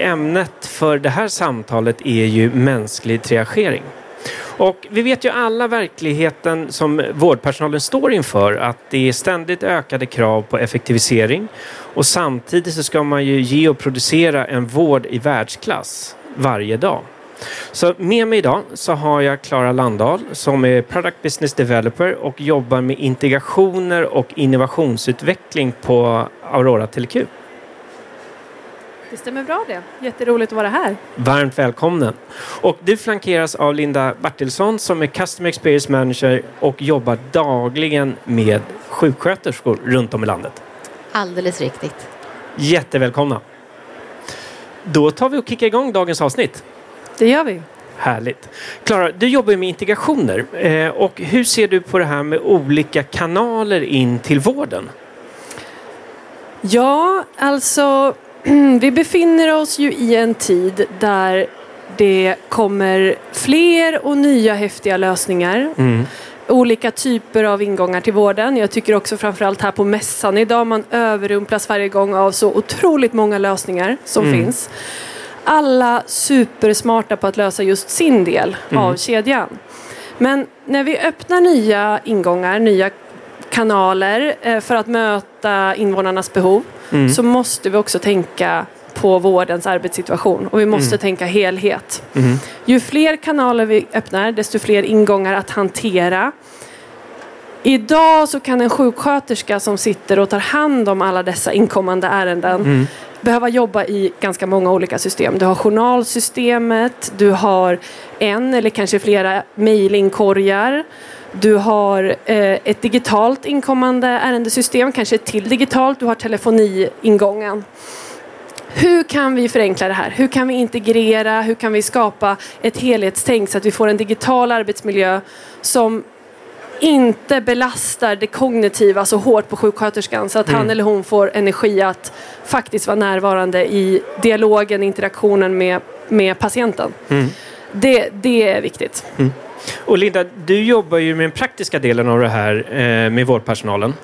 Ämnet för det här samtalet är ju mänsklig triagering. Och vi vet ju alla verkligheten som vårdpersonalen står inför att det är ständigt ökade krav på effektivisering och samtidigt så ska man ju ge och producera en vård i världsklass varje dag. Så med mig idag så har jag Klara Landahl som är Product Business Developer och jobbar med integrationer och innovationsutveckling på Aurora Telecube. Det stämmer bra det. Jätteroligt att vara här. Varmt välkommen. Och du flankeras av Linda Bertilsson som är Customer Experience Manager och jobbar dagligen med sjuksköterskor runt om i landet. Alldeles riktigt. Jättevälkomna. Då tar vi och kickar igång dagens avsnitt. Det gör vi. Härligt. Klara, du jobbar med integrationer. Eh, och hur ser du på det här med olika kanaler in till vården? Ja, alltså vi befinner oss ju i en tid där det kommer fler och nya häftiga lösningar. Mm. Olika typer av ingångar till vården. Jag tycker också framförallt här på mässan idag man överrumplas varje gång av så otroligt många lösningar som mm. finns. Alla supersmarta på att lösa just sin del mm. av kedjan. Men när vi öppnar nya ingångar, nya kanaler eh, för att möta invånarnas behov mm. så måste vi också tänka på vårdens arbetssituation och vi måste mm. tänka helhet. Mm. Ju fler kanaler vi öppnar desto fler ingångar att hantera. Idag så kan en sjuksköterska som sitter och tar hand om alla dessa inkommande ärenden mm. behöva jobba i ganska många olika system. Du har journalsystemet, du har en eller kanske flera mejlingkorgar. Du har eh, ett digitalt inkommande ärendesystem, kanske ett till digitalt. Du har telefoniingången. Hur kan vi förenkla det här? Hur kan vi integrera? Hur kan vi skapa ett helhetstänk så att vi får en digital arbetsmiljö som inte belastar det kognitiva så hårt på sjuksköterskan så att mm. han eller hon får energi att faktiskt vara närvarande i dialogen, interaktionen med, med patienten. Mm. Det, det är viktigt. Mm. Och Linda, du jobbar ju med den praktiska delen av det här eh, med vårdpersonalen.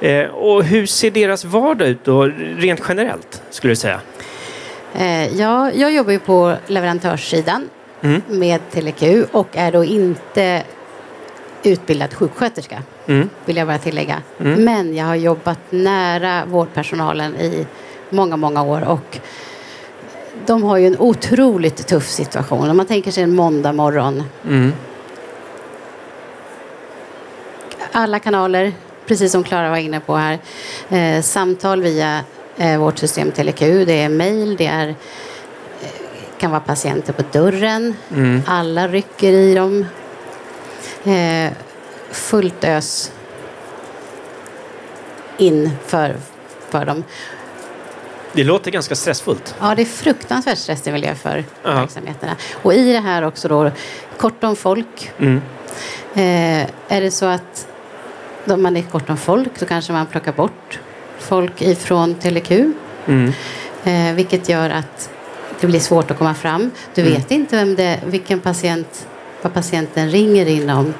Eh, och hur ser deras vardag ut då, rent generellt, skulle du säga? Eh, ja, jag jobbar ju på leverantörssidan mm. med TeleQ och är då inte utbildad sjuksköterska, mm. vill jag bara tillägga. Mm. Men jag har jobbat nära vårdpersonalen i många, många år och de har ju en otroligt tuff situation. Om man tänker sig en måndag morgon. Mm alla kanaler, precis som Klara var inne på här. Eh, samtal via eh, vårt system TeleQ, det är mejl, det är, eh, kan vara patienter på dörren. Mm. Alla rycker i dem. Eh, fullt ös in för, för dem. Det låter ganska stressfullt. Ja, det är fruktansvärt stressig miljö för uh -huh. verksamheterna. Och i det här också då, kort om folk. Mm. Eh, är det så att om man är kort om folk så kanske man plockar bort folk ifrån TeleQ. Mm. Eh, vilket gör att det blir svårt att komma fram. Du mm. vet inte vem det, vilken patient, vad patienten ringer in om,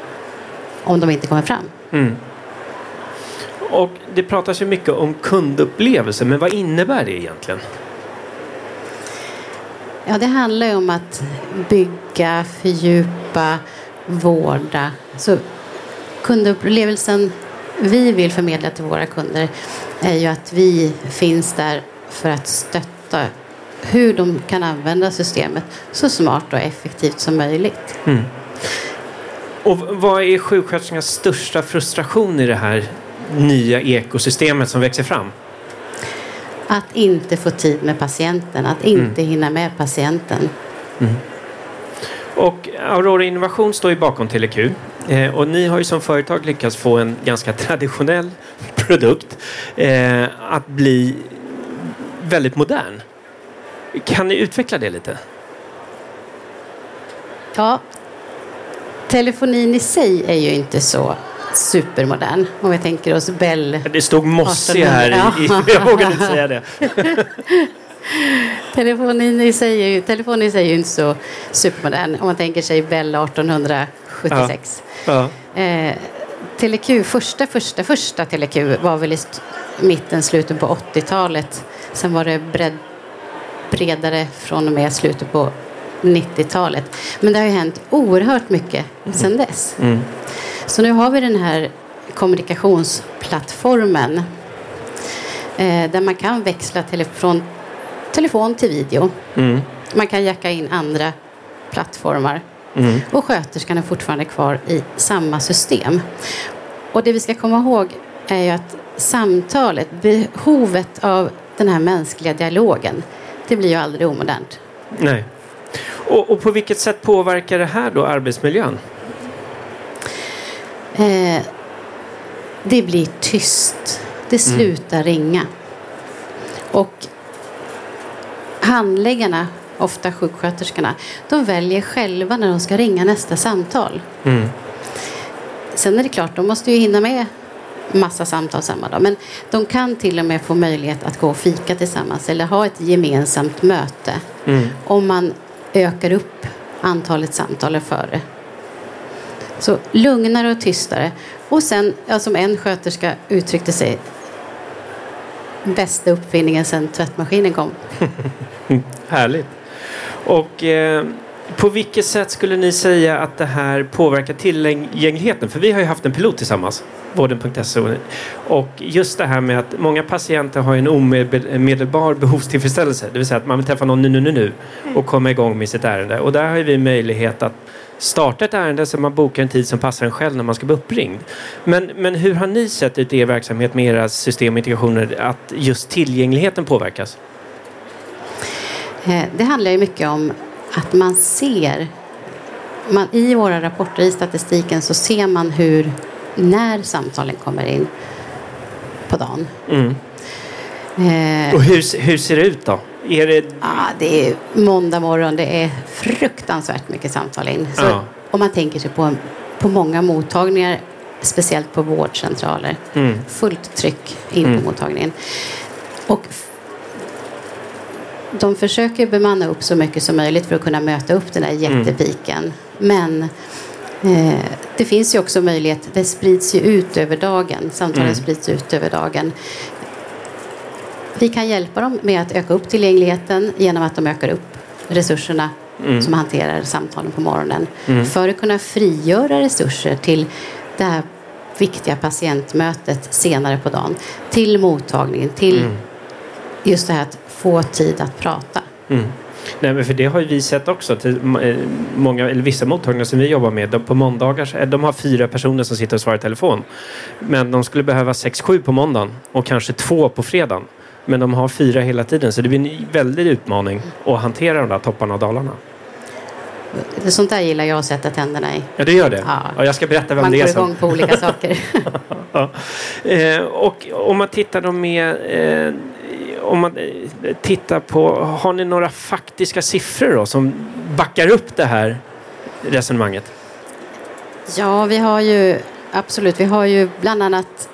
om de inte kommer fram. Mm. Och det pratas ju mycket om kundupplevelse, men vad innebär det egentligen? Ja, det handlar ju om att bygga, fördjupa, vårda. Så kundupplevelsen vi vill förmedla till våra kunder är ju att vi finns där för att stötta hur de kan använda systemet så smart och effektivt som möjligt. Mm. Och vad är sjuksköterskornas största frustration i det här nya ekosystemet som växer fram? Att inte få tid med patienten, att inte mm. hinna med patienten. Mm. Och Aurora Innovation står ju bakom TeleQ. Eh, och ni har ju som företag lyckats få en ganska traditionell produkt eh, att bli väldigt modern. Kan ni utveckla det lite? Ja, telefonin i sig är ju inte så supermodern. Om vi tänker oss Bell. Det stod mossig här. I, i, jag vågar inte säga det. telefonin, i sig är ju, telefonen i sig är ju inte så supermodern. Om man tänker sig Bell 1876. Ja. Ja. Eh, Teleq, första, första, första Teleq var väl i mitten, slutet på 80-talet. Sen var det bredd, bredare från och med slutet på 90-talet. Men det har ju hänt oerhört mycket mm. sedan dess. Mm. Så nu har vi den här kommunikationsplattformen eh, där man kan växla från telefon till video. Mm. Man kan jacka in andra plattformar. Mm. Och sköterskan är fortfarande kvar i samma system. Och det vi ska komma ihåg är ju att samtalet, behovet av den här mänskliga dialogen, det blir ju aldrig omodernt. Nej. Och, och på vilket sätt påverkar det här då arbetsmiljön? Eh, det blir tyst. Det mm. slutar mm. ringa. Och handläggarna, ofta sjuksköterskorna, de väljer själva när de ska ringa nästa samtal. Mm. Sen är det klart, de måste ju hinna med massa samtal samma dag. Men de kan till och med få möjlighet att gå och fika tillsammans eller ha ett gemensamt möte. Mm. Om man ökar upp antalet samtal före. Så lugnare och tystare. Och sen, ja, som en sköterska uttryckte sig, bästa uppfinningen sedan tvättmaskinen kom. Härligt. Och eh, på vilket sätt skulle ni säga att det här påverkar tillgängligheten? För vi har ju haft en pilot tillsammans, vården.se. Och just det här med att många patienter har en omedelbar behovstillfredsställelse. Det vill säga att man vill träffa någon nu, nu, nu, nu och komma igång med sitt ärende. Och där har vi möjlighet att starta ett ärende så man bokar en tid som passar en själv när man ska bli uppringd. Men, men hur har ni sett ut i er verksamhet med era system och integrationer att just tillgängligheten påverkas? Eh, det handlar ju mycket om att man ser man, I våra rapporter, i statistiken, så ser man hur, när samtalen kommer in på dagen. Mm. Eh, och hur, hur ser det ut då? Är det... Ja, det är måndag morgon, det är fruktansvärt mycket samtal in. Så ja. Om man tänker sig på, på många mottagningar, speciellt på vårdcentraler, mm. fullt tryck in mm. på mottagningen. Och de försöker bemanna upp så mycket som möjligt för att kunna möta upp den här mm. jättepiken. Men eh, det finns ju också möjlighet, det sprids ju ut över dagen, samtalen mm. sprids ut över dagen. Vi kan hjälpa dem med att öka upp tillgängligheten genom att de ökar upp resurserna mm. som hanterar samtalen på morgonen. Mm. För att kunna frigöra resurser till det här viktiga patientmötet senare på dagen. Till mottagningen, till mm. just det här att få tid att prata. Mm. Nej, men för det har vi sett också. Till eh, många, eller vissa mottagningar som vi jobbar med, de, på måndagar, eh, de har fyra personer som sitter och svarar i telefon. Men de skulle behöva sex, sju på måndagen och kanske två på fredagen. Men de har fyra hela tiden så det blir en väldig utmaning att hantera de där topparna och dalarna. Sånt där gillar jag att sätta tänderna i. Ja, det gör det. Ja. ja jag ska berätta vem man det är. Man går igång på olika saker. ja. eh, och om man tittar då med eh, om man eh, tittar på, har ni några faktiska siffror då som backar upp det här resonemanget? Ja, vi har ju absolut, vi har ju bland annat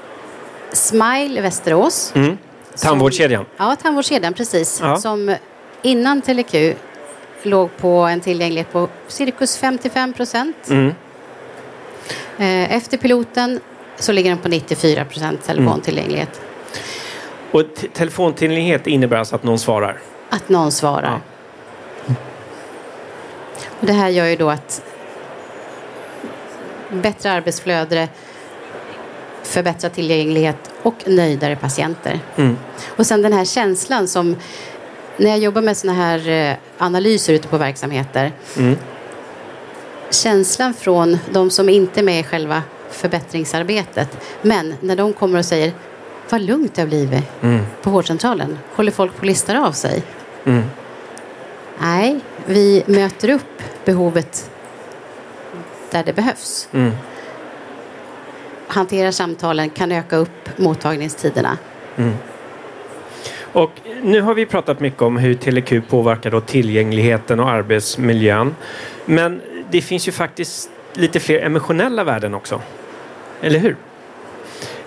Smile i Västerås. Mm. Tandvårdskedjan? Som, ja, tandvårdskedjan precis. Ja. Som innan TeleQ låg på en tillgänglighet på cirkus 55 procent. Mm. Eh, efter piloten så ligger den på 94 procent telefontillgänglighet. Och telefontillgänglighet innebär alltså att någon svarar? Att någon svarar. Ja. Och det här gör ju då att bättre arbetsflöde, förbättrad tillgänglighet och nöjdare patienter. Mm. Och sen den här känslan som när jag jobbar med sådana här eh, analyser ute på verksamheter. Mm. Känslan från de som inte är med i själva förbättringsarbetet. Men när de kommer och säger vad lugnt det har blivit mm. på vårdcentralen. Håller folk på att lista av sig? Mm. Nej, vi möter upp behovet där det behövs. Mm. Hanterar samtalen, kan öka upp mottagningstiderna. Mm. Och nu har vi pratat mycket om hur TeleQ påverkar då tillgängligheten och arbetsmiljön. Men det finns ju faktiskt lite fler emotionella värden också. Eller hur?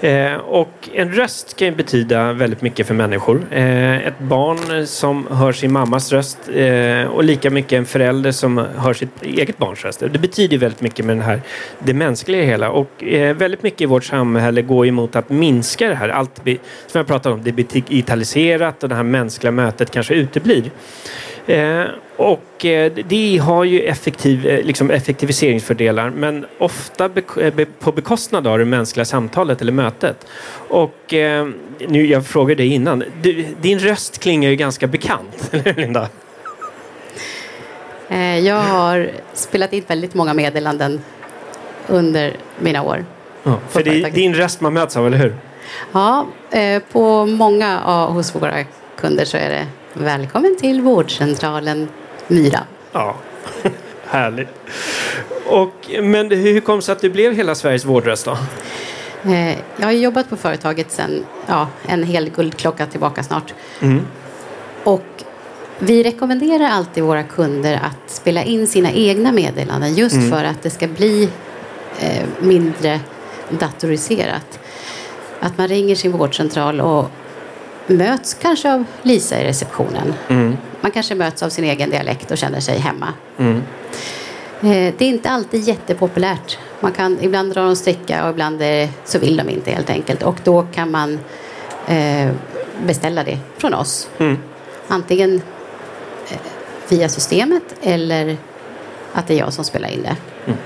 Eh, och en röst kan ju betyda väldigt mycket för människor. Eh, ett barn som hör sin mammas röst eh, och lika mycket en förälder som hör sitt eget barns röst. Det betyder väldigt mycket med den här, det mänskliga hela. Och eh, väldigt mycket i vårt samhälle går emot att minska det här. Allt, som jag pratade om, det blir digitaliserat och det här mänskliga mötet kanske uteblir. Eh, och eh, det har ju effektiv, eh, liksom effektiviseringsfördelar men ofta på bekostnad av det mänskliga samtalet eller mötet. Och nu, jag frågade dig innan, du, din röst klingar ju ganska bekant, eller Linda? Jag har spelat in väldigt många meddelanden under mina år. Ja, för det är din röst man möts av, eller hur? Ja, på många hos våra kunder så är det Välkommen till vårdcentralen Myra. Ja, härligt. Och, men hur kom det sig att du blev hela Sveriges vårdröst då? Eh, jag har jobbat på företaget sedan ja, en hel guldklocka tillbaka snart. Mm. Och vi rekommenderar alltid våra kunder att spela in sina egna meddelanden just mm. för att det ska bli eh, mindre datoriserat. Att man ringer sin vårdcentral och möts kanske av Lisa i receptionen. Mm. Man kanske möts av sin egen dialekt och känner sig hemma. Mm. Eh, det är inte alltid jättepopulärt. Man kan, ibland dra de sticka och ibland så vill de inte helt enkelt. Och då kan man eh, beställa det från oss. Mm. Antingen eh, via systemet eller att det är jag som spelar in det. Mm.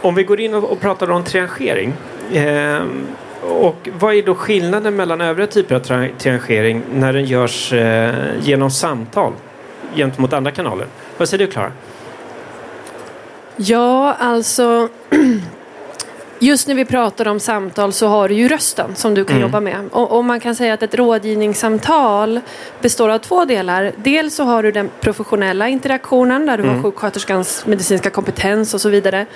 Om vi går in och pratar om triangering. Eh, och vad är då skillnaden mellan övriga typer av triangering när den görs eh, genom samtal gentemot andra kanaler? Vad säger du Klara? Ja, alltså Just när vi pratar om samtal så har du ju rösten som du kan mm. jobba med. Och, och, man kan säga att ett rådgivningssamtal består av två delar. Dels så har du den professionella interaktionen där du mm. har sjuksköterskans medicinska kompetens och så vidare.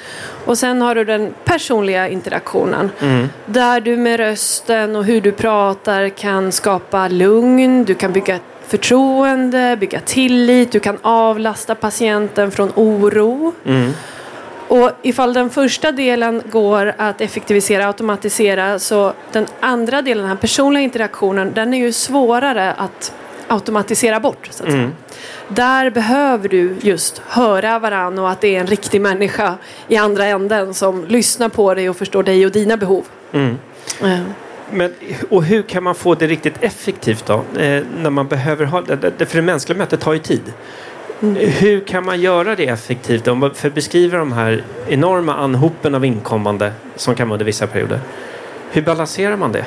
Och sen har du den personliga interaktionen. Mm. Där du med rösten och hur du pratar kan skapa lugn, du kan bygga förtroende, bygga tillit, du kan avlasta patienten från oro. Mm. Och ifall den första delen går att effektivisera, automatisera, så den andra delen, den här personliga interaktionen, den är ju svårare att automatisera bort. Så att mm. Där behöver du just höra varann och att det är en riktig människa i andra änden som lyssnar på dig och förstår dig och dina behov. Mm. Mm. Men, och hur kan man få det riktigt effektivt då? Eh, när man behöver ha det? För det mänskliga mötet tar ju tid. Hur kan man göra det effektivt? För att beskriva de här enorma anhopen av inkommande som kan vara under vissa perioder. Hur balanserar man det?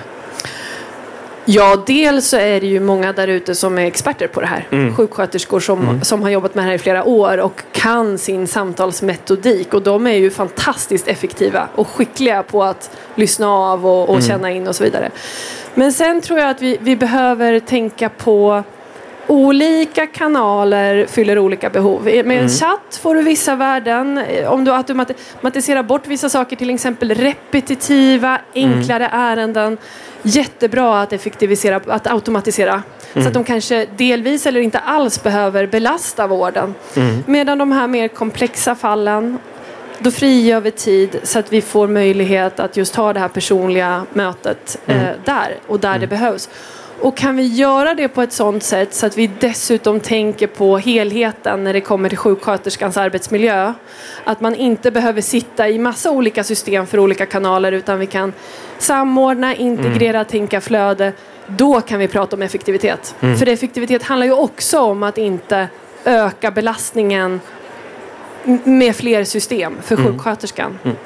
Ja, dels så är det ju många där ute som är experter på det här. Mm. Sjuksköterskor som, mm. som har jobbat med det här i flera år och kan sin samtalsmetodik. Och de är ju fantastiskt effektiva och skickliga på att lyssna av och, och mm. känna in och så vidare. Men sen tror jag att vi, vi behöver tänka på Olika kanaler fyller olika behov. Med en mm. chatt får du vissa värden. Om du automatiserar bort vissa saker, till exempel repetitiva, enklare mm. ärenden. Jättebra att effektivisera, att automatisera. Mm. Så att mm. de kanske delvis eller inte alls behöver belasta vården. Mm. Medan de här mer komplexa fallen då frigör vi tid så att vi får möjlighet att just ha det här personliga mötet eh, mm. där och där det behövs. Och kan vi göra det på ett sådant sätt så att vi dessutom tänker på helheten när det kommer till sjuksköterskans arbetsmiljö. Att man inte behöver sitta i massa olika system för olika kanaler utan vi kan samordna, integrera, mm. tänka flöde. Då kan vi prata om effektivitet. Mm. För effektivitet handlar ju också om att inte öka belastningen med fler system för mm. sjuksköterskan. Mm.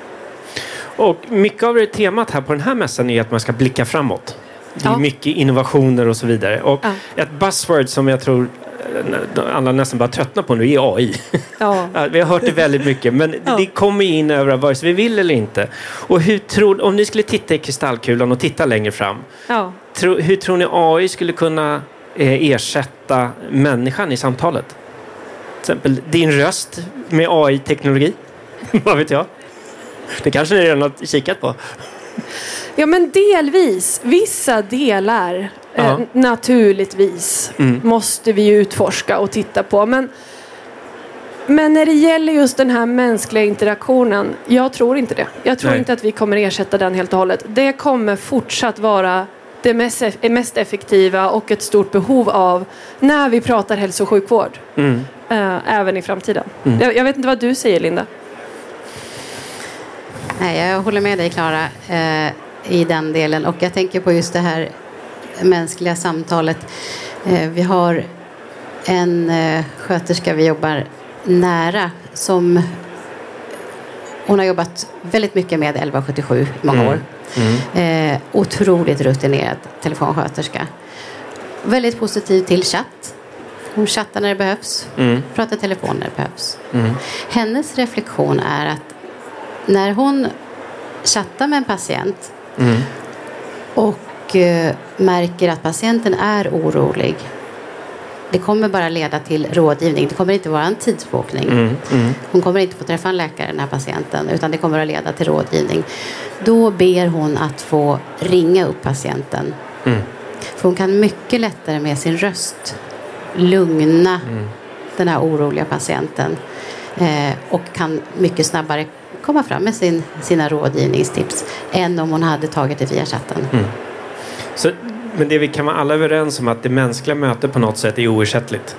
Och mycket av det temat här på den här mässan är att man ska blicka framåt. Det är mycket innovationer och så vidare. Och ett buzzword som jag tror eh, alla nästan bara tröttnar på nu är AI. Ja. vi har hört det väldigt mycket men ja. det kommer in över vare sig vi vill eller inte. Och hur tror, om ni skulle titta i kristallkulan och titta längre fram. Ja. Tro, hur tror ni AI skulle kunna eh, ersätta människan i samtalet? Till exempel din röst med AI-teknologi. Vad vet jag? Det kanske ni redan har kikat på. Ja men delvis. Vissa delar eh, naturligtvis mm. måste vi utforska och titta på. Men Men när det gäller just den här mänskliga interaktionen, jag tror inte det. Jag tror Nej. inte att vi kommer ersätta den helt och hållet. Det kommer fortsatt vara det mest, mest effektiva och ett stort behov av när vi pratar hälso och sjukvård. Mm. eh, även i framtiden. Jag, jag vet inte vad du säger Linda. Nej, jag håller med dig Klara eh, i den delen och jag tänker på just det här mänskliga samtalet. Eh, vi har en eh, sköterska vi jobbar nära som hon har jobbat väldigt mycket med 1177 i många år. Eh, otroligt rutinerad telefonsköterska. Väldigt positiv till chatt. Hon chattar när det behövs, pratar telefon när det behövs. Hennes reflektion är att när hon chattar med en patient och eh, märker att patienten är orolig det kommer bara leda till rådgivning. Det kommer inte vara en tidsbokning. Hon kommer inte få träffa en läkare, den här patienten, utan det kommer att leda till rådgivning. Då ber hon att få ringa upp patienten. För hon kan mycket lättare med sin röst lugna den här oroliga patienten eh, och kan mycket snabbare komma fram med sin, sina rådgivningstips än om hon hade tagit det via chatten. Så, men det vi kan vara alla överens om att det mänskliga mötet på något sätt är oersättligt.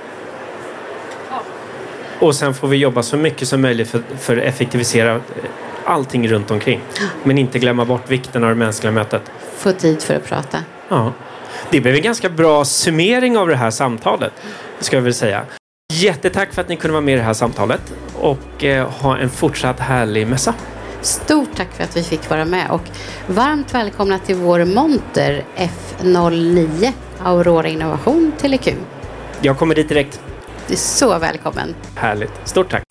Och sen får vi jobba så mycket som möjligt för, för att effektivisera eh, allting runt omkring. Men inte glömma bort vikten av det mänskliga mötet. Få tid för att prata. Ja. Det blev en ganska bra summering av det här samtalet, ska jag väl säga. Jättetack för att ni kunde vara med i det här samtalet och eh, ha en fortsatt härlig mässa. Stort tack för att vi fick vara med och varmt välkomna till vår monter F09 Aurora Innovation Teleq. Jag kommer dit direkt. Du är så välkommen. Härligt. Stort tack.